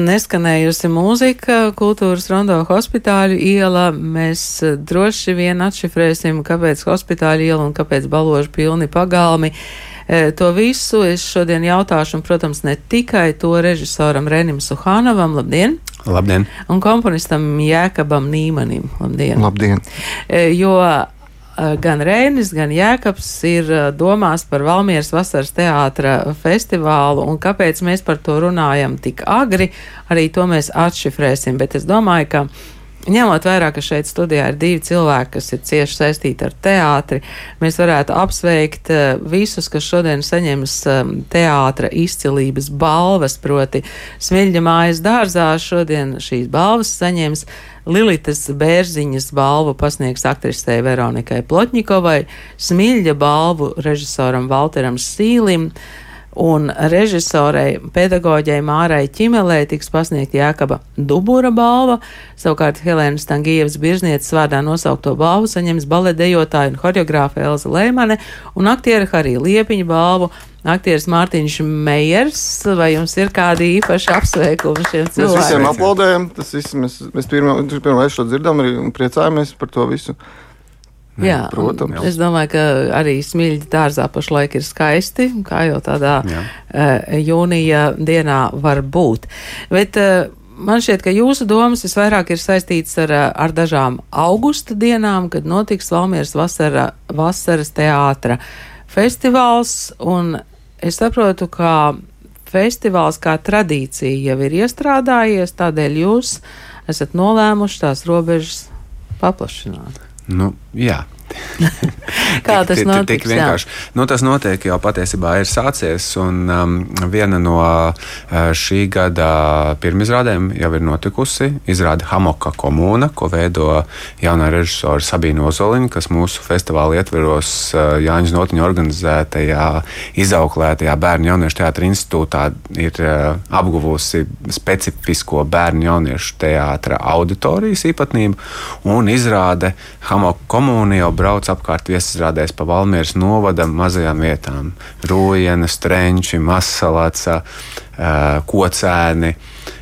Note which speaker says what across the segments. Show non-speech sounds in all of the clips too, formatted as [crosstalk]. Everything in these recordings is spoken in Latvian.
Speaker 1: neskanējusi mūzika, kultūras rondo hospitāļu iela. Mēs droši vien atšifrēsim, kāpēc hospitāļu iela un kāpēc baložu pilni pagalmi. E, To visu es šodien jautāšu, un, protams, ne tikai to režisoram Renim Suhānovam, labdien,
Speaker 2: Labdien!
Speaker 1: un komponistam Jēkabam Nīmanim, labdien.
Speaker 3: Labdien!
Speaker 1: E, Jo gan Rēnis, gan Jēkabs ir e, domās par Valmieras vasaras teātra festivālu, un kāpēc mēs par to runājam tik agri, arī to mēs atšifrēsim, bet es domāju, ka Ņemot vērā, ka šeit studijā ir divi cilvēki, kas ir cieši saistīti ar teātri, mēs varētu apsveikt eh, visus, kas šodien saņems eh, teātra izcilības balvas, proti Smiļģa mājas dārzā šodien šīs balvas saņems Lilitas Bērziņas balvu pasniegs aktrisei Veronikai Plotņikovai, Smiļģa balvu režisoram Valteram Sīlim, un režisorei, pedagoģei Mārai Čimelē tiks pasniegta Jākaba Dubura balva, savukārt Helēnas Tangievas biržnieces vārdā nosaukto balvu saņems baledejotāja un horeogrāfa Elza Leimane un aktiera Harija Liepiņa balvu. Aktieris Mārtiņš Meijers, vai jums ir kādi īpaši apsveikumi šiem
Speaker 3: Mēs visiem
Speaker 1: cilvēkiem?
Speaker 3: aplaudējam. Tas viss mēs, mēs pirmā, pirmā reizi šo dzirdam arī un priecājamies par to visu.
Speaker 1: Jā,
Speaker 3: protams.
Speaker 1: un Es domāju, ka arī smilģi dārzā pašlaik ir skaisti, kā jau tādā
Speaker 2: Jā.
Speaker 1: uh, jūnija dienā var būt. Bet uh, man šķiet, ka jūsu domas visvairāk ir saistītas ar, uh, ar dažām augusta dienām, kad notiks Valmieras vasara, vasaras teātra festivāls, un es saprotu, ka festivāls kā tradīcija jau ir iestrādājies, tādēļ jūs esat nolēmuši tās robežas paplašināt.
Speaker 2: Nu, jā. [laughs]
Speaker 1: Kā tas
Speaker 2: tik- tik vienkārši. Nu, tas notiek jau patiesībā ir sācies. Un, um, viena no uh, šī gada pirmizrādēm jau ir notikusi. Izrāda Hamoka komūna, ko veido jaunā režisora Sabīna Ozoliņa, kas mūsu festivāla ietveros uh, Jāņas Notiņa organizētajā izauklētajā bērnu jauniešu teātra institūtā ir uh, apguvusi specifisko bērnu jauniešu teātra auditorijas īpatnību un izrāde Hamoka komūna jau brauc apkārt viesizrādēs pa Valmieras novada mazajām vietām - Rūjiena, Strenči, Masalāca, Kocēni.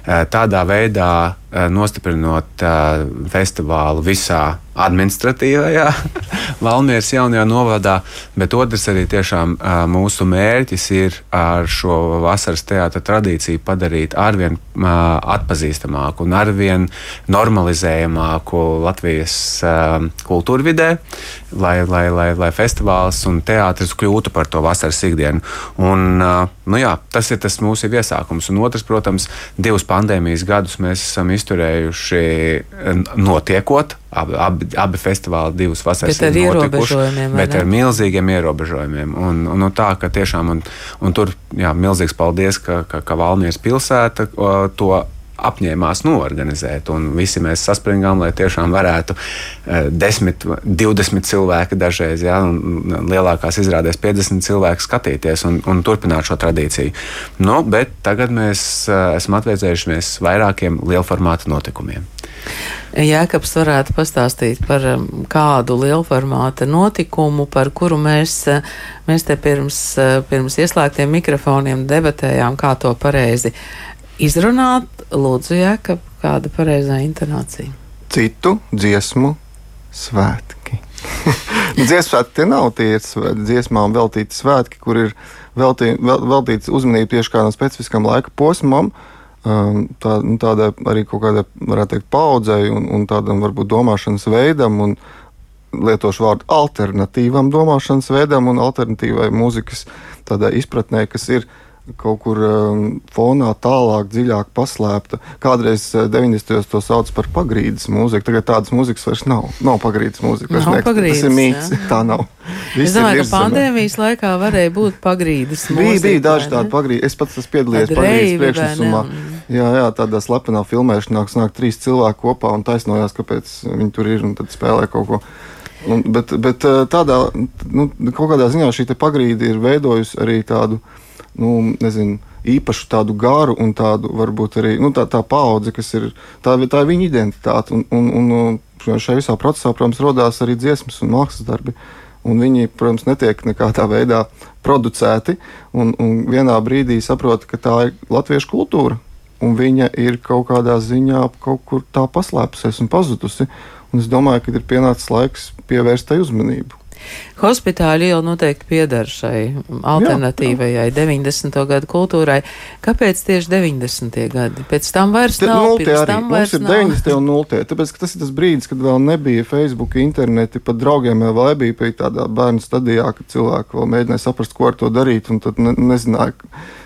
Speaker 2: Eh, Tādā veidā eh, nostiprinot eh, festivālu visā administratīvajā [laughs] Valmieras jaunajā novadā, bet otrs arī tiešām mūsu mērķis ir ar šo vasaras teātra tradīciju padarīt arvien atpazīstamāku un arvien normalizējamāku Latvijas kultūrvidē, lai, lai, lai, lai festivāls un teātris kļūtu par to vasaras ikdienu. Un, nu jā, tas ir tas mūsu iesākums. Un otrs, protams, divus pandēmijas gadus mēs esam izturējuši eh, notiekot. Abi, abi, abi festivāli divas vasaras
Speaker 1: Bet ar ierobežojumiem,
Speaker 2: bet ar milzīgiem ierobežojumiem. Un, un, un tā, ka tiešām, un, un tur, jā, milzīgs paldies, ka, ka, ka Valmieras pilsēta to apņēmās norganizēt. Un visi mēs saspringām, lai tiešām varētu eh, 10, 20 cilvēki dažreiz, ja, un lielākās izrādēs 50 cilvēki skatīties un, un turpināt šo tradīciju. Nu, bet tagad mēs eh, esam atvēsējušies vairākiem lielformāta notikumiem.
Speaker 1: Jēkabs varētu pastāstīt par um, kādu lielformāta notikumu, par kuru mēs, uh, mēs te pirms, uh, pirms ieslēgtiem mikrofoniem debatējām, kā to pareizi izrunāt. Lūdzu, Jēkab, kāda pareizā intonācija?
Speaker 3: Citu dziesmu svētki. [laughs] Dziesmu svētki nav tie dziesmām veltīti svētki, kur ir veltī, vel, veltīts uzmanība tieši kādam specifiskam laika posmam. um, Tā, nu, tādai arī kaut kādai, varētu teikt, paudzei un, un tādam varbūt domāšanas veidam, un lietošu vārdu alternatīvam domāšanas veidam un alternatīvai mūzikas tādai izpratnē, kas ir kaut kur um, fonā tālāk, dziļāk paslēpta. Kādreiz uh, 90. to sauc par pagrīdes mūziku, tagad tādas mūzikas vairs nav. Nav pagrīdes mūzika.
Speaker 1: Nav
Speaker 3: neeksistē.
Speaker 1: pagrīdes,
Speaker 3: Tas ir mīts,
Speaker 1: jā.
Speaker 3: tā nav.
Speaker 1: Es
Speaker 3: Viss ir
Speaker 1: domāju, ka pandēmijas laikā varēja būt pagrīdes.
Speaker 3: Bija,
Speaker 1: mūzika,
Speaker 3: bija daži
Speaker 1: vai ne?
Speaker 3: tādi pagrīdi. Es pats esmu piedalījies pagrīdes priekšnesumā.
Speaker 1: ne?
Speaker 3: Jā, jā, tādā slepenā filmēšanā nāk trīs cilvēki kopā un taisnojās, kāpēc viņi tur ir un tad spēlē kaut ko. Un, bet, bet uh, tādā, nu, kaut kādā ziņā šī pagrīde ir veidojusi arī tādu, nu, nezinu, īpašu tādu garu un tādu varbūt arī nu, tā, tā paudze, kas ir tā, tā ir viņa identitāte. Un, un, un, šajā visā procesā, protams, radās arī dziesmas un mākslas darbi. Un viņi, protams, netiek nekādā veidā producēti. Un, un vienā brīdī saprot, ka tā ir latviešu kultūra. Un viņa ir kaut kādā ziņā kaut kur tā paslēpusies un pazudusi. Un es domāju, ka ir pienācis laiks pievērst tai uzmanību.
Speaker 1: Hospitāļi jau noteikti piedara šai alternatīvajai 90. gadu kultūrai. Kāpēc tieši 90. gadi? Pēc tam vairs
Speaker 3: Te,
Speaker 1: nav. pirms
Speaker 3: arī.
Speaker 1: tam
Speaker 3: Mums
Speaker 1: vairs
Speaker 3: ir
Speaker 1: nav.
Speaker 3: 90. un 0. Tāpēc, ka tas ir tas brīdis, kad vēl nebija Facebook, interneti, pat draugiem vēl nebija pie tādā bērnu stadijā, kad cilvēki vēl mēģināja saprast, ko ar to darīt, un tad ne, nezināja,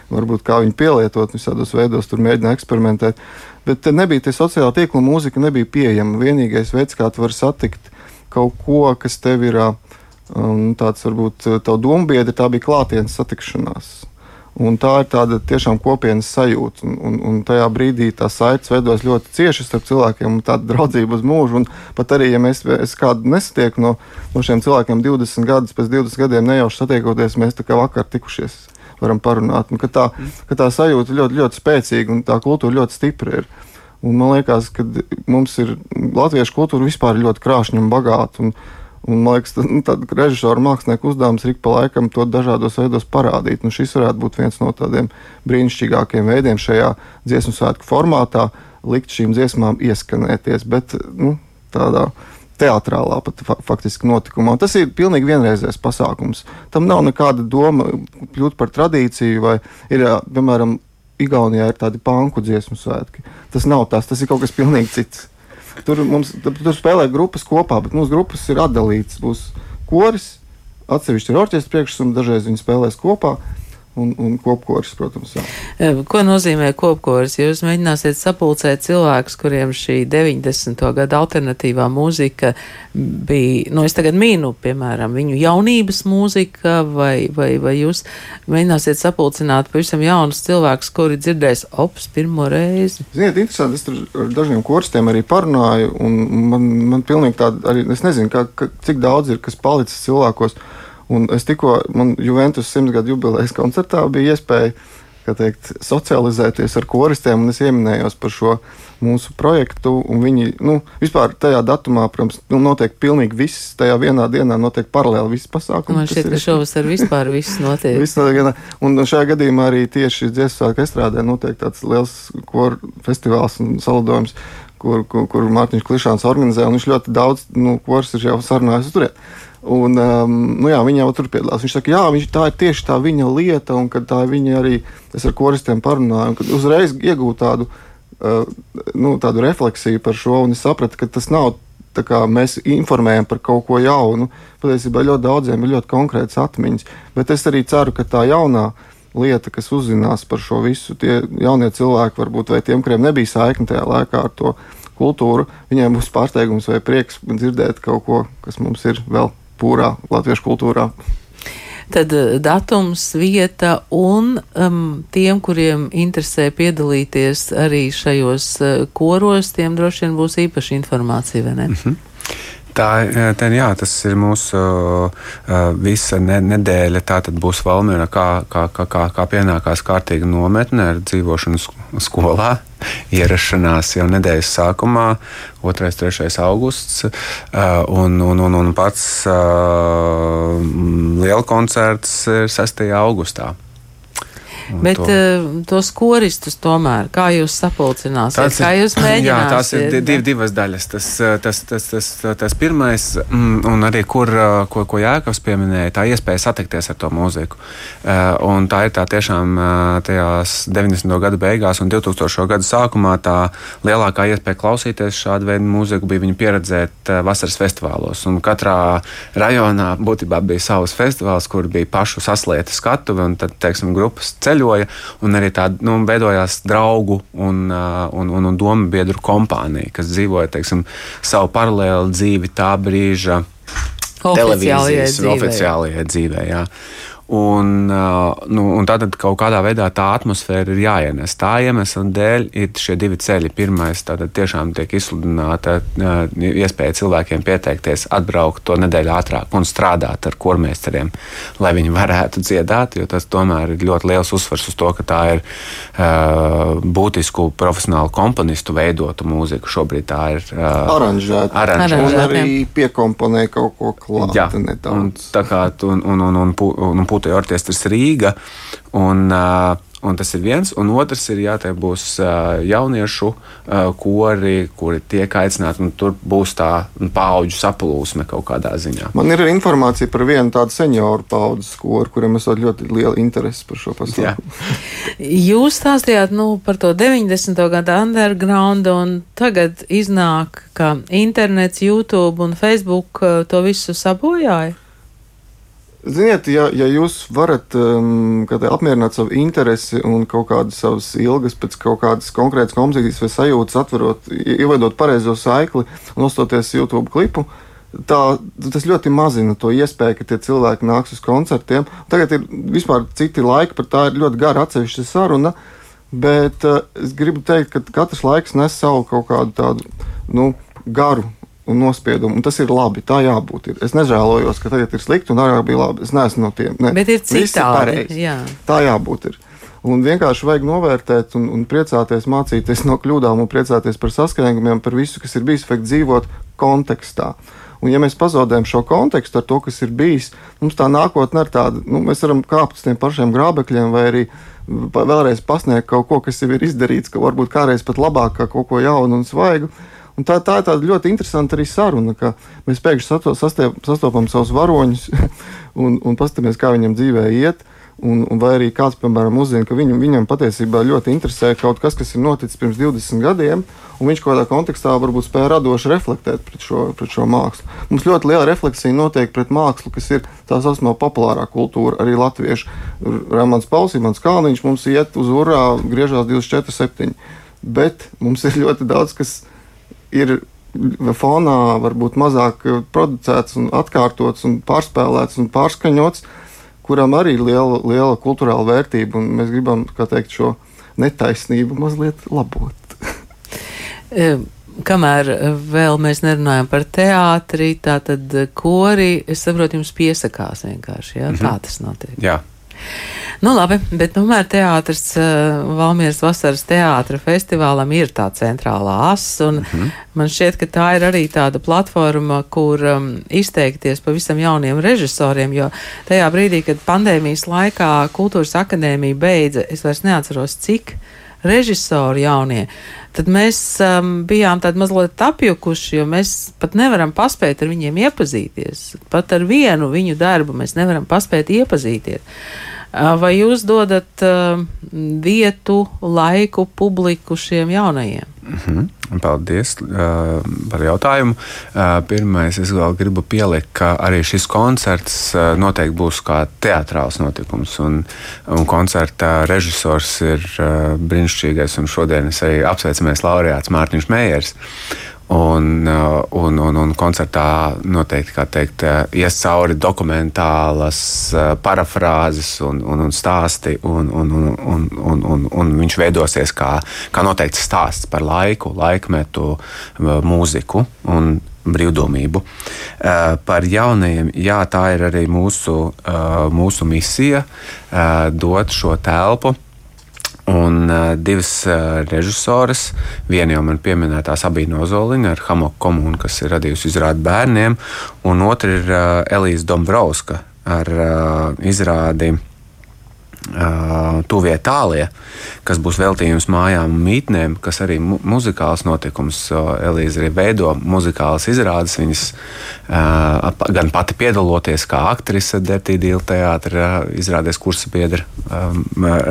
Speaker 3: varbūt kā viņu pielietot, visādos veidos tur mēģināja eksperimentēt. Bet nebija tie sociālā tīkla mūzika, nebija pieejama. Vienīgais veids, kā tu vari satikt kaut ko, kas tev ir ā, um, tāds, varbūt, tavu domu biedri, tā bija klātienes satikšanās. Un tā ir tāda tiešām kopienas sajūta. Un, un, un tajā brīdī tā saites veidojas ļoti cieši starp cilvēkiem, un tāda draudzība uz mūžu. Un pat arī, ja mēs kādu nesatieku no, no šiem cilvēkiem 20 gadus, pēc 20 gadiem nejauši satiekoties, mēs tā kā vakar tikušies. Varam parunāt, un ka tā, ka tā sajūta ļoti, ļoti spēcīga un tā kultūra ļoti stipra ir. Un man liekas, ka mums ir latviešu kultūra vispār ļoti krāšņa un bagāta. Un, Un, man liekas, tas nu, ir režisora mākslinieku uzdevums ik pa laikam to dažādos veidos parādīt. Nu, šis varētu būt viens no tādiem brīnišķīgākiem veidiem šajā dziesmu svētku formātā, likt šīm dziesmām ieskanēties. Bet nu, tādā teātrālā pat fa faktiski notikumā. Tas ir pilnīgi vienreizējs pasākums. Tam nav nekāda doma kļūt par tradīciju, vai ir, piemēram, Igaunijā ir tādi panku dziesmu svētki. Tas nav tas, tas ir kaut kas pilnīgi cits. Tur mums tur spēlē grupas kopā, bet mūsu grupas ir atdalītas. Būs koris, atsevišķi ir orķestra priekšsums, dažreiz viņi spēlēs kopā. Un, un kopkoris, protams, jā.
Speaker 1: Ko nozīmē kopkoris? Jūs mēģināsiet sapulcēt cilvēkus, kuriem šī 90. gada alternatīvā mūzika bija, nu, es tagad mīnu, piemēram, viņu jaunības mūzika, vai, vai, vai jūs mēģināsiet sapulcināt pavisam jaunus cilvēkus, kuri dzirdēs ops pirmo reizi?
Speaker 3: Ziniet, interesanti, es tur ar dažiem koristiem arī parunāju, un man, man pilnīgi tāda arī, es nezinu, kā, ka, cik daudz ir, kas palicis cilvēkos. Un es tikko, man Juventus simtgadu jubilejas koncertā bija iespēja, teikt, socializēties ar koristiem, un es ieminējos par šo mūsu projektu, un viņi, nu, vispār tajā datumā, protams, nu, notiek pilnīgi viss, tajā vienā dienā notiek paralēli viss pasākums.
Speaker 1: Man šķiet, ka šovasar vispār viss [laughs] notiek.
Speaker 3: Viss notiek. Un šajā gadījumā arī tieši dziesmu svētku estrādē notiek tāds liels koru festivāls un salidojums, kur, kur, kur Mārtiņš Klišāns organizē, un viņš ļoti daudz, nu, kurs ir jau sarunājis tur. Un, um, nu jā, viņa jau tur piedalās. Viņš saka, jā, viņš, tā ir tieši tā viņa lieta, un tā viņa arī, es ar koristiem parunāju, un uzreiz iegūtu tādu, uh, nu, tādu refleksiju par šo, un es sapratu, ka tas nav kā mēs informējam par kaut ko jaunu. Patiesībā ļoti daudziem ir ļoti konkrētas atmiņas, bet es arī ceru, ka tā jaunā lieta, kas uzzinās par šo visu, tie jaunie cilvēki, varbūt vai tiem, kuriem nebija saikne tajā laikā ar to kultūru, viņiem būs pārsteigums vai prieks dzirdēt kaut ko, kas mums ir vēl pūrā latviešu kultūrā.
Speaker 1: Tad eh, datums, vieta un um, tiem, kuriem interesē piedalīties arī šajos uh, koros, tiem droši vien būs īpaša informācija, vai ne?
Speaker 2: Tā ten, jā, tas ir mūsu uh, visa ne, nedēļa. Tā tad būs Valmiera, kā, kā, kā, kā, kā pienākās kārtīga nometne ar dzīvošanu sk- skolā. [laughs] Ierašanās jau nedēļas sākumā, 2. un 3. augusts, uh, un, un, un, un pats liela koncerts ir 6. augustā.
Speaker 1: Bet
Speaker 2: to-
Speaker 1: uh, tos koristus tomēr, kā jūs sapulcināsiet,
Speaker 2: Tāds ir-
Speaker 1: kā jūs mēģināsiet? [clears throat]
Speaker 2: Jā, tās ir div, divas daļas. Tas, eh, tas, tas, tas, tas pirmais, mm, un arī kur, eh, ko, ko Jēkabs pieminēja, tā iespēja satikties ar to mūziku. Eh, Un tā ir tā tiešām eh, tajās 90. gada beigās un 2000. gada sākumā tā lielākā iespēja klausīties šādu veidu mūziku bija viņa pieredzēt eh, vasaras festivālos. Un katrā rajonā būtībā bija savs festivāls, kur bija pašu saslieta skatuve, un tad, teiksim, grupas ceļoja, un arī tāda, nu, veidojās draugu un, un, un, un domu biedru kompānija, kas dzīvoja, teiksim, savu paralēlu dzīvi tā brīža
Speaker 1: Oficiālajai
Speaker 2: televīzijas
Speaker 1: dzīvei.
Speaker 2: oficiālajai dzīvē. Jā. Un, nu, un tad kaut kādā veidā tā atmosfēra ir jāienes. Tā iemesla dēļ ir šie divi ceļi. Pirmais, tātad tiešām tiek izsludināta iespēja cilvēkiem pieteikties, atbraukt to nedēļu ātrāk un strādāt ar kormeistariem, lai viņi varētu dziedāt, jo tas tomēr ir ļoti liels uzsvars uz to, ka tā ir uh, būtisku profesionālu komponistu veidotu mūziku. Šobrīd tā ir uh,
Speaker 3: aranžēta.
Speaker 2: aranžēta.
Speaker 3: Un arī piekomponē kaut ko klāt.
Speaker 2: Jā, un, tā kā un, un, un, un, un, un putekļu orķestris Rīga. Un, Un tas ir viens, un otrs ir, ja te būs jauniešu kori, kuri tiek aicināti, un tur būs tā paudžu saplūsme kaut kādā ziņā.
Speaker 3: Man ir informācija par vienu tādu senioru paudzes koru, kuriem esot ļoti liela interese par šo pasākumu. [laughs]
Speaker 1: Jūs stāstījāt nu, par to 90. gadu underground, un tagad iznāk, ka internets, YouTube un Facebook to visu sabojāja.
Speaker 3: Ziniet, ja, ja jūs varat um, apmierināt savu interesi un kaut kādas savas ilgas pēc kaut kādas konkrētas kompozīcijas vai sajūtas, atverot, ievedot pareizo saikli un nostoties YouTube klipu, tā, tas ļoti mazina to iespēju, ka tie cilvēki nāks uz koncertiem. Tagad ir vispār citi laiki, par tā ir ļoti gara atsevišķa saruna, bet uh, es gribu teikt, ka katrs laiks nes savu kaut kādu tādu nu, garu un nospiedumu. Un tas ir labi, tā jābūt. Ir. Es nežēlojos, ka tagad ir slikti un agrāk bija labi. Es neesmu no tiem. Ne.
Speaker 1: Bet ir citādi. Jā.
Speaker 3: Tā jābūt. Ir. Un vienkārši vajag novērtēt, un, un priecāties, mācīties no kļūdām, un priecāties par sasniegumiem, par visu, kas ir bijis, vajag dzīvot kontekstā. Un, ja mēs pazaudējam šo kontekstu ar to, kas ir bijis, mums tā nākotnē ir tāda, nu, mēs varam kāpt uz tiem pašiem grābekļiem, vai arī vēlreiz pasniegt kaut ko, kas jau ir izdarīts, ka varbūt kādreiz pat labāk, kā kaut ko jaunu un svaigu. Un tā, tā ir tāda ļoti interesanta arī saruna, ka mēs pēkšņi sastopam savus varoņus [laughs] un, un paskatāmies, kā viņam dzīvē iet. Un, un vai arī kāds, piemēram, uzzina, ka viņu, viņam patiesībā ļoti interesē kaut kas, kas ir noticis pirms 20 gadiem, un viņš kaut kādā kontekstā varbūt spēja radoši reflektēt pret šo, pret šo mākslu. Mums ļoti liela refleksija notiek pret mākslu, kas ir tā saucamā populārā kultūra, arī latviešu. Rāmans Pauls, Imants Kalniņš mums iet uz urā, griežās 24-7. Bet mums ir ļoti daudz, kas ir fonā varbūt mazāk producēts, un atkārtots, un pārspēlēts un pārskaņots, kuram arī ir liela, liela kultūrāla vērtība. Mēs gribam teikt, šo netaisnību mazliet labot. [laughs]
Speaker 1: Kamēr vēl mēs nerunājam par teātri, tā tad kori, es saprotu, jums piesakās vienkārši. Ja? Mm -hmm. Tā tas notiek.
Speaker 2: Jā.
Speaker 1: Nu, labi, bet tomēr teātris, uh, Valmieras vasaras teātra festivālam ir tā centrālā asa, un mm -hmm. man šķiet, ka tā ir arī tāda platforma, kur um, izteikties pavisam jauniem režisoriem, jo tajā brīdī, kad pandēmijas laikā kultūras akadēmija beidza, es vairs neatceros, cik režisori jaunie, tad mēs um, bijām tādi mazliet apjukuši, jo mēs pat nevaram paspēt ar viņiem iepazīties. Pat ar vienu viņu darbu mēs nevaram paspēt iepazīties. Vai jūs dodat vietu, laiku, publiku šiem jaunajiem?
Speaker 2: Mm -hmm. Paldies uh, par jautājumu. Uh, pirmais, es vēl gribu pielikt, ka arī šis koncerts uh, noteikti būs kā teātrāls notikums. Un, un koncerta režisors ir uh, brīnišķīgais, un šodien es arī apsveicamies laureāts Mārtiņš Meijers. Un, uh, un, un, un koncertā noteikti teikt, uh, ies cauri dokumentālas uh, parafrāzes un, un, un stāsti, un, un, un, un, un, un, un viņš veidosies kā, kā noteikts stāsts par laiku, laikmetu, mūziku un brīvdomību. Par jaunajiem, jā, tā ir arī mūsu, mūsu misija dot šo telpu Un uh, divas uh, režisoras, viena jau man pieminētā Sabīna Ozoliņa ar Hamoku komunu, kas ir radījusi izrādi bērniem, un otra ir uh, Elīze Dombrovska ar uh, izrādi Tuvie tālie, kas būs veltījums mājām un mītnēm, kas arī mu muzikāls notikums. Elīze arī veido muzikālas izrādes. Viņas gan pati piedaloties kā aktrise Dertīdīla teātra izrādēs kursa biedra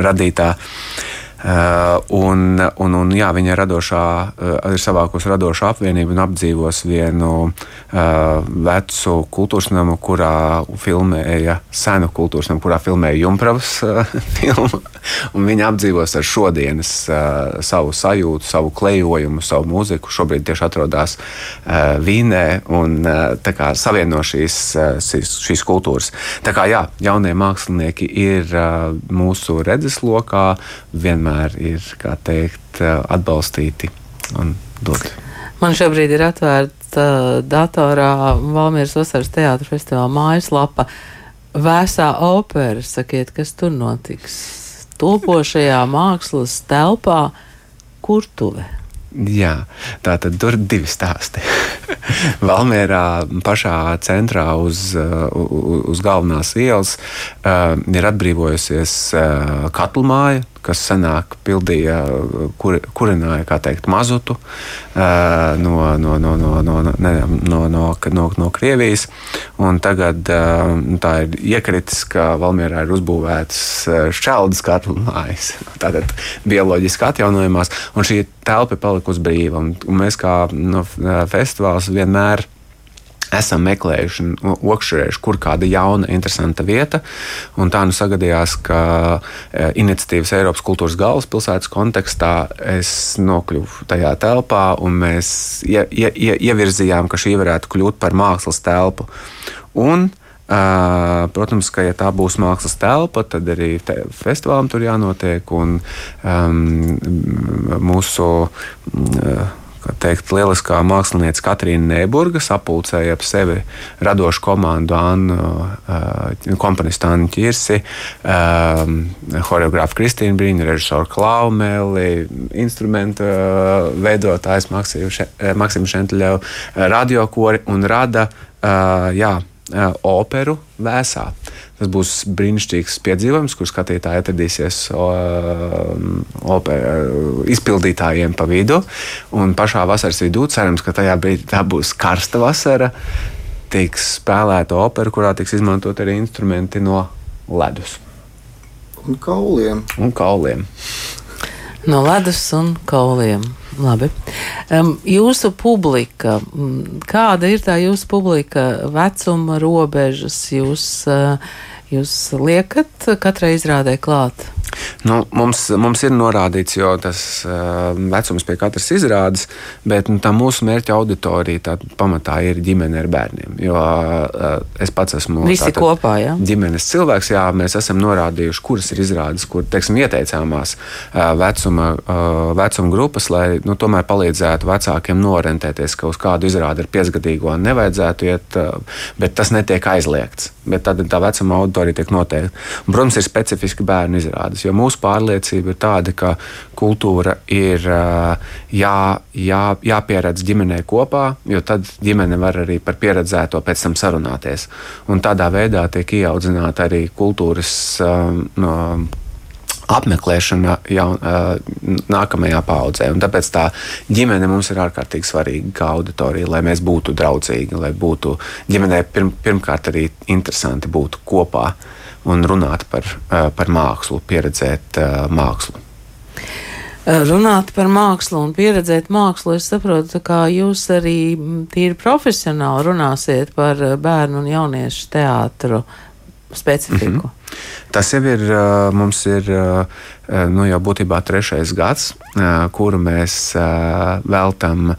Speaker 2: radītā. Uh, un, un, un, jā, viņa radošā, uh, ir savākusi radošu apvienību un apdzīvos vienu uh, vecu kultūras namu, kurā filmēja senu kultūras namu, kurā filmēja Jumpravas uh, [laughs] filmu. Un viņi apdzīvos ar šodienas uh, savu sajūtu, savu klejojumu, savu mūziku. Šobrīd tieši atrodas uh, Vīnē un uh, savieno šīs, uh, šīs kultūras. Tā kā jā, jaunie mākslinieki ir uh, mūsu redzeslokā, vienmēr ir teikt, uh, atbalstīti un doti.
Speaker 1: Man šobrīd ir atvērta datorā Valmīras Vasaras teātra festivāla mājaslapa. Vēsā opera, sakiet, kas tur notiks? Topošajā mākslas telpā kurtuve.
Speaker 2: Jā, tā tad tur ir divi stāsti. [laughs] Valmērā pašā centrā uz, uz galvenās ielas uh, ir atbrīvojusies uh, katlu māja, kas senāk pildīja, kur, kurināja, teikt, mazutu uh, no, no, no, no, no, ne, no, no, no, no Krievijas. Un tagad uh, tā ir iekritis, ka Valmjerā ir uzbūvētas šķeldas katlu mājas. [laughs] Tātad bioloģiski atjaunojamās, un šī telpa palikusi brīva. Un, mēs kā no, festivāls vienmēr esam meklējuši un okšķerējuši, kur kāda jauna, interesanta vieta. Un tā nu sagadījās, ka e, iniciatīvas Eiropas kultūras galvaspilsētas kontekstā es nokļuvu tajā telpā, un mēs ie, ie, ie, ievirzījām, ka šī varētu kļūt par mākslas telpu. Un, Uh, protams, ka, ja tā būs mākslas telpa, tad arī te festivālam tur jānotiek. Un, um, mūsu uh, teikt, lieliskā mākslinieca Katrīna Nēburga sapulcēja ap sevi radošu komandu Annu, uh, komponistu Annu Čirsi, uh, horeogrāfu Kristīnu Brīņu, režisoru Klaumeli, instrumentu uh, veidotājs Maksimu Šenteļevu, radiokori un rada, uh, jā, operu vēsā. Tas būs brīnišķīgs piedzīvojums, kur skatītāji atradīsies operu izpildītājiem pa vidu. Un pašā vasaras vidū cerams, ka tajā brīdī tā būs karsta vasara. Tiks spēlēta opera, kurā tiks izmantot arī instrumenti no ledus.
Speaker 3: Un kauliem.
Speaker 2: Un kauliem.
Speaker 1: No ledus un kauliem. Labi. Um, jūsu publika, kāda ir tā jūsu publika vecuma robežas? Jūs, uh, jūs liekat katrai izrādē klāt?
Speaker 2: Nu, mums, mums ir norādīts, jo tas uh, vecums pie katras izrādes, bet nu, tā mūsu mērķa auditorija tā, pamatā ir ģimene ar bērniem. Jo uh, es pats esmu
Speaker 1: Visi tātad, kopā, ja?
Speaker 2: ģimenes cilvēks. Jā, mēs esam norādījuši, kuras ir izrādes, kur teiksim, ieteicāmās uh, vecuma, uh, vecuma grupas, lai nu, tomēr palīdzētu vecākiem norentēties, ka uz kādu izrādi ar piecgadīgo nevajadzētu iet, uh, bet tas netiek aizliegts. Bet tad tā vecuma auditorija tiek noteikta. Protams, ir specifiski bērnu izrādes, jo mūsu pārliecība ir tāda, ka kultūra ir jā, jā, jāpieredz ģimenē kopā, jo tad ģimene var arī par pieredzēto pēc tam sarunāties. Un tādā veidā tiek ieaudzināta arī kultūras. No, apmeklēšana jau uh, nākamajā paudzē. Un tāpēc tā ģimene mums ir ārkārtīgi svarīga kā auditorija, lai mēs būtu draudzīgi, lai būtu ģimenē pirm, pirmkārt arī interesanti būt kopā. Uh, un runāt par, eh, par mākslu, pieredzēt eh, mākslu.
Speaker 1: Eh, runāt par mākslu un pieredzēt mākslu, es saprotu, ka jūs arī tīri profesionāli runāsiet par bērnu un jauniešu teātru specifiku. Mm -hmm.
Speaker 2: Tas jau ir mums ir nu, jau būtībā trešais gads, kuru mēs veltam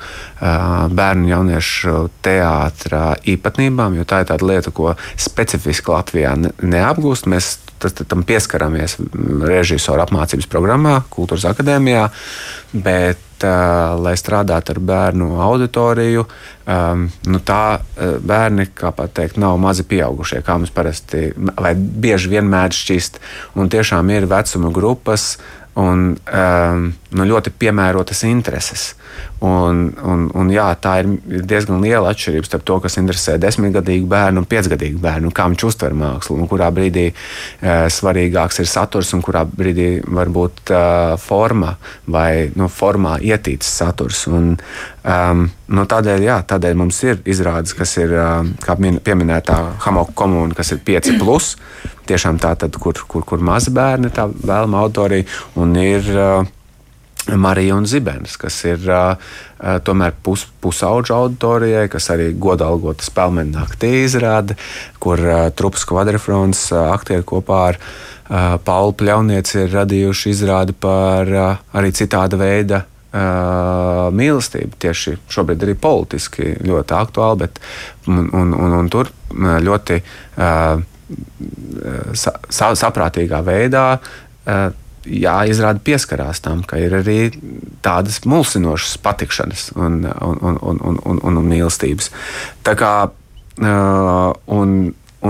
Speaker 2: bērnu un jauniešu teātra īpatnībām, jo tā ir tāda lieta, ko specifiski Latvijā neapgūst. Mēs tam pieskaramies režisoru apmācības programmā, Kultūras akadēmijā, bet uh, lai strādātu ar bērnu auditoriju, um, nu tā uh, bērni, kā pateikt, nav mazi pieaugušie, kā mums parasti vai bieži vien mēdz šķist. Un tiešām ir vecuma grupas un um, nu, ļoti piemērotas intereses. Un, un, un, jā, tā ir diezgan liela atšķirība starp to, kas interesē desmitgadīgu bērnu un piecgadīgu bērnu, kā viņš uztver mākslu, un kurā brīdī uh, svarīgāks ir saturs, un kurā brīdī varbūt uh, forma vai nu, formā ietīts saturs. Un, um, nu, tādēļ, jā, tādēļ mums ir izrādes, kas ir, uh, pieminētā Hamoka komūna, kas ir 5. Plus, tiešām tā, tad, kur, kur, kur mazi bērni, tā vēlama autorija, un ir uh, Marija un Zibens, kas ir uh, tomēr pus, pusauģa auditorijai, kas arī godalgota spēļu naktī izrāda, kur uh, trupas kvadrifrons uh, aktieri kopā ar uh, Paulu Pļaunieci ir radījuši izrādi par uh, arī citāda veida Uh, mīlestība tieši šobrīd arī politiski ļoti aktuāla, bet un, un, un, un tur ļoti uh, sa, sa, saprātīgā veidā uh, jāizrāda pieskarās tam, ka ir arī tādas mulsinošas patikšanas un, un, un, un, un, un, un, mīlestības. Tā kā uh, un,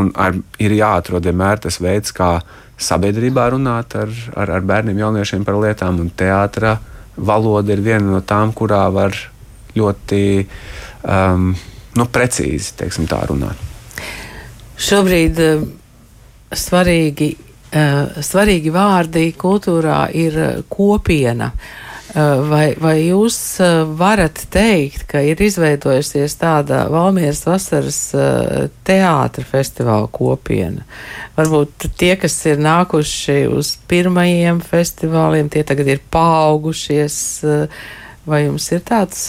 Speaker 2: un ar, ir jāatrod vienmēr tas veids, kā sabiedrībā runāt ar, ar, ar bērniem, jauniešiem par lietām, un teātrā valoda ir viena no tām, kurā var ļoti um, nu, precīzi teiksim, tā runāt.
Speaker 1: Šobrīd uh, svarīgi Eh, svarīgi vārdi kultūrā ir eh, kopiena. Vai, vai jūs varat teikt, ka ir izveidojusies tāda Valmieras vasaras teātra festivāla kopiena? Varbūt tie, kas ir nākuši uz pirmajiem festivāliem, tie tagad ir paaugušies. Vai jums ir tāds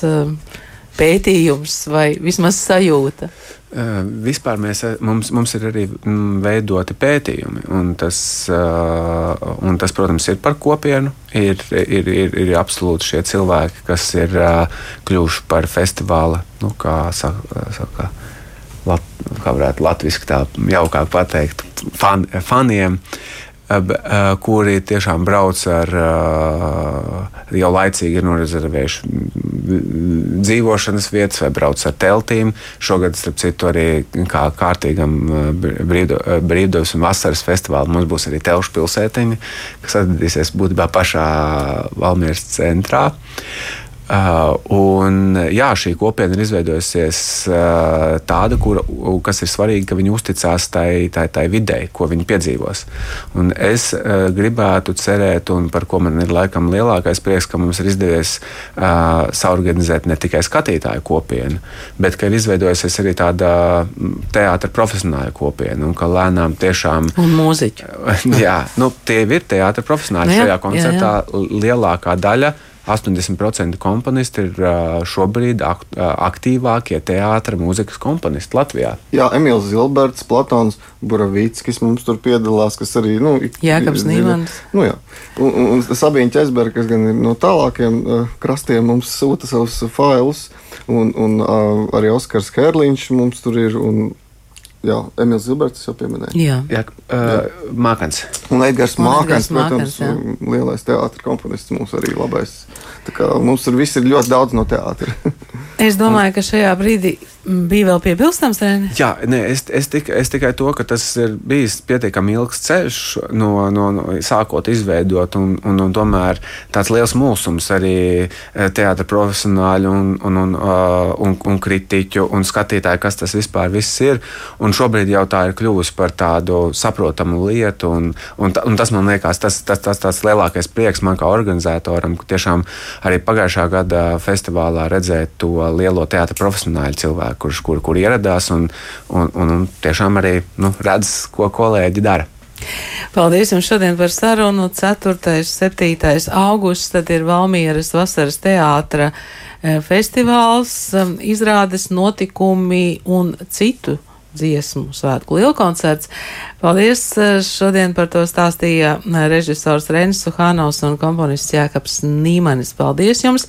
Speaker 1: pētījums vai vismaz sajūta?
Speaker 2: Uh, vispār mēs, mums, mums ir arī mm, veidoti pētījumi, un tas, uh, un tas, protams, ir par kopienu. Ir, ir, ir, ir absolūti šie cilvēki, kas ir uh, kļuvuši par festivāla, nu, kā, saka, saka, lat, kā varētu latviešu tā jaukāk pateikt, fan, faniem. Uh, kuri tiešām brauc ar jau laicīgi norezervējuši dzīvošanas vietas vai brauc ar teltīm. Šogad, starp citu, arī kā kārtīgam brīvdabas un vasaras festivālam mums būs arī telšu pilsētiņa, kas atradīsies būtībā pašā Valmieras centrā. Uh, un, jā, šī kopiena ir izveidojusies uh, tāda, kur, kas ir svarīga, ka viņi uzticās tai, tai, tai videi, ko viņi piedzīvos. Un es uh, gribētu cerēt, un par ko man ir laikam lielākais prieks, ka mums ir izdevies uh, saorganizēt ne tikai skatītāju kopienu, bet ka ir izveidojusies arī tāda teātra profesionāla kopiena, un ka lēnām tiešām.
Speaker 1: Un mūziķi. [laughs]
Speaker 2: jā, nu, tie ir teātra profesionāļi nu, jā, šajā koncertā jā, jā. lielākā daļa 80% komponisti ir šobrīd aktīvākie teātris, mūzikas komponisti Latvijā.
Speaker 3: Jā, Emīls Zilberts, Platons Buravīckis mums tur piedalās, kas arī nu,
Speaker 1: Jēkabs Nīmans.
Speaker 3: Nu, jā. un, un, Sabīņa Ķesberga, kas gan ir no tālākiem krastiem, mums sūta savus failus, un, un arī Oskars Kērliņš mums tur ir. Un, Jā, Emīls Zilberts jau pieminēja.
Speaker 1: Jā,
Speaker 2: jā uh, Mākans.
Speaker 3: Un Edgars Mākans, protams, Mākans, lielais teātris komponists mums arī labais. Mums tur viss ir ļoti daudz no teātra. [laughs]
Speaker 1: Es domāju, ka šajā brīdī bija vēl piebilstams. Rēni?
Speaker 2: Jā, nē, es, es, tik, es tikai to, ka tas ir bijis pietiekami ilgs ceļš, no, no, no sākot izveidot, un, un, un tomēr tāds liels mūsums arī eh, teātra profesionāļu un, un, un, uh, un, un kritiķu un skatītāju, kas tas vispār viss ir. Un šobrīd jau tā ir kļuvusi par tādu saprotamu lietu, un, un, un tas man liekas, tas, tas, tas tāds lielākais prieks man kā organizatoram, ka tiešām arī pagājušā gada festivālā redzēt to lielo teātra profesionāļu cilvēku, kurš kur, kur ieradās un, un, un, un tiešām arī nu, redz, ko kolēģi dara.
Speaker 1: Paldies jums šodien par sarunu. 4. un 7. augusts tad ir Valmieras vasaras teātra eh, festivāls, um, izrādes notikumi un citu dziesmu svētku lielkoncerts. Paldies! Eh, šodien par to stāstīja eh, režisors Renis Suhanovs un komponists Jākaps Nīmanis. Paldies jums!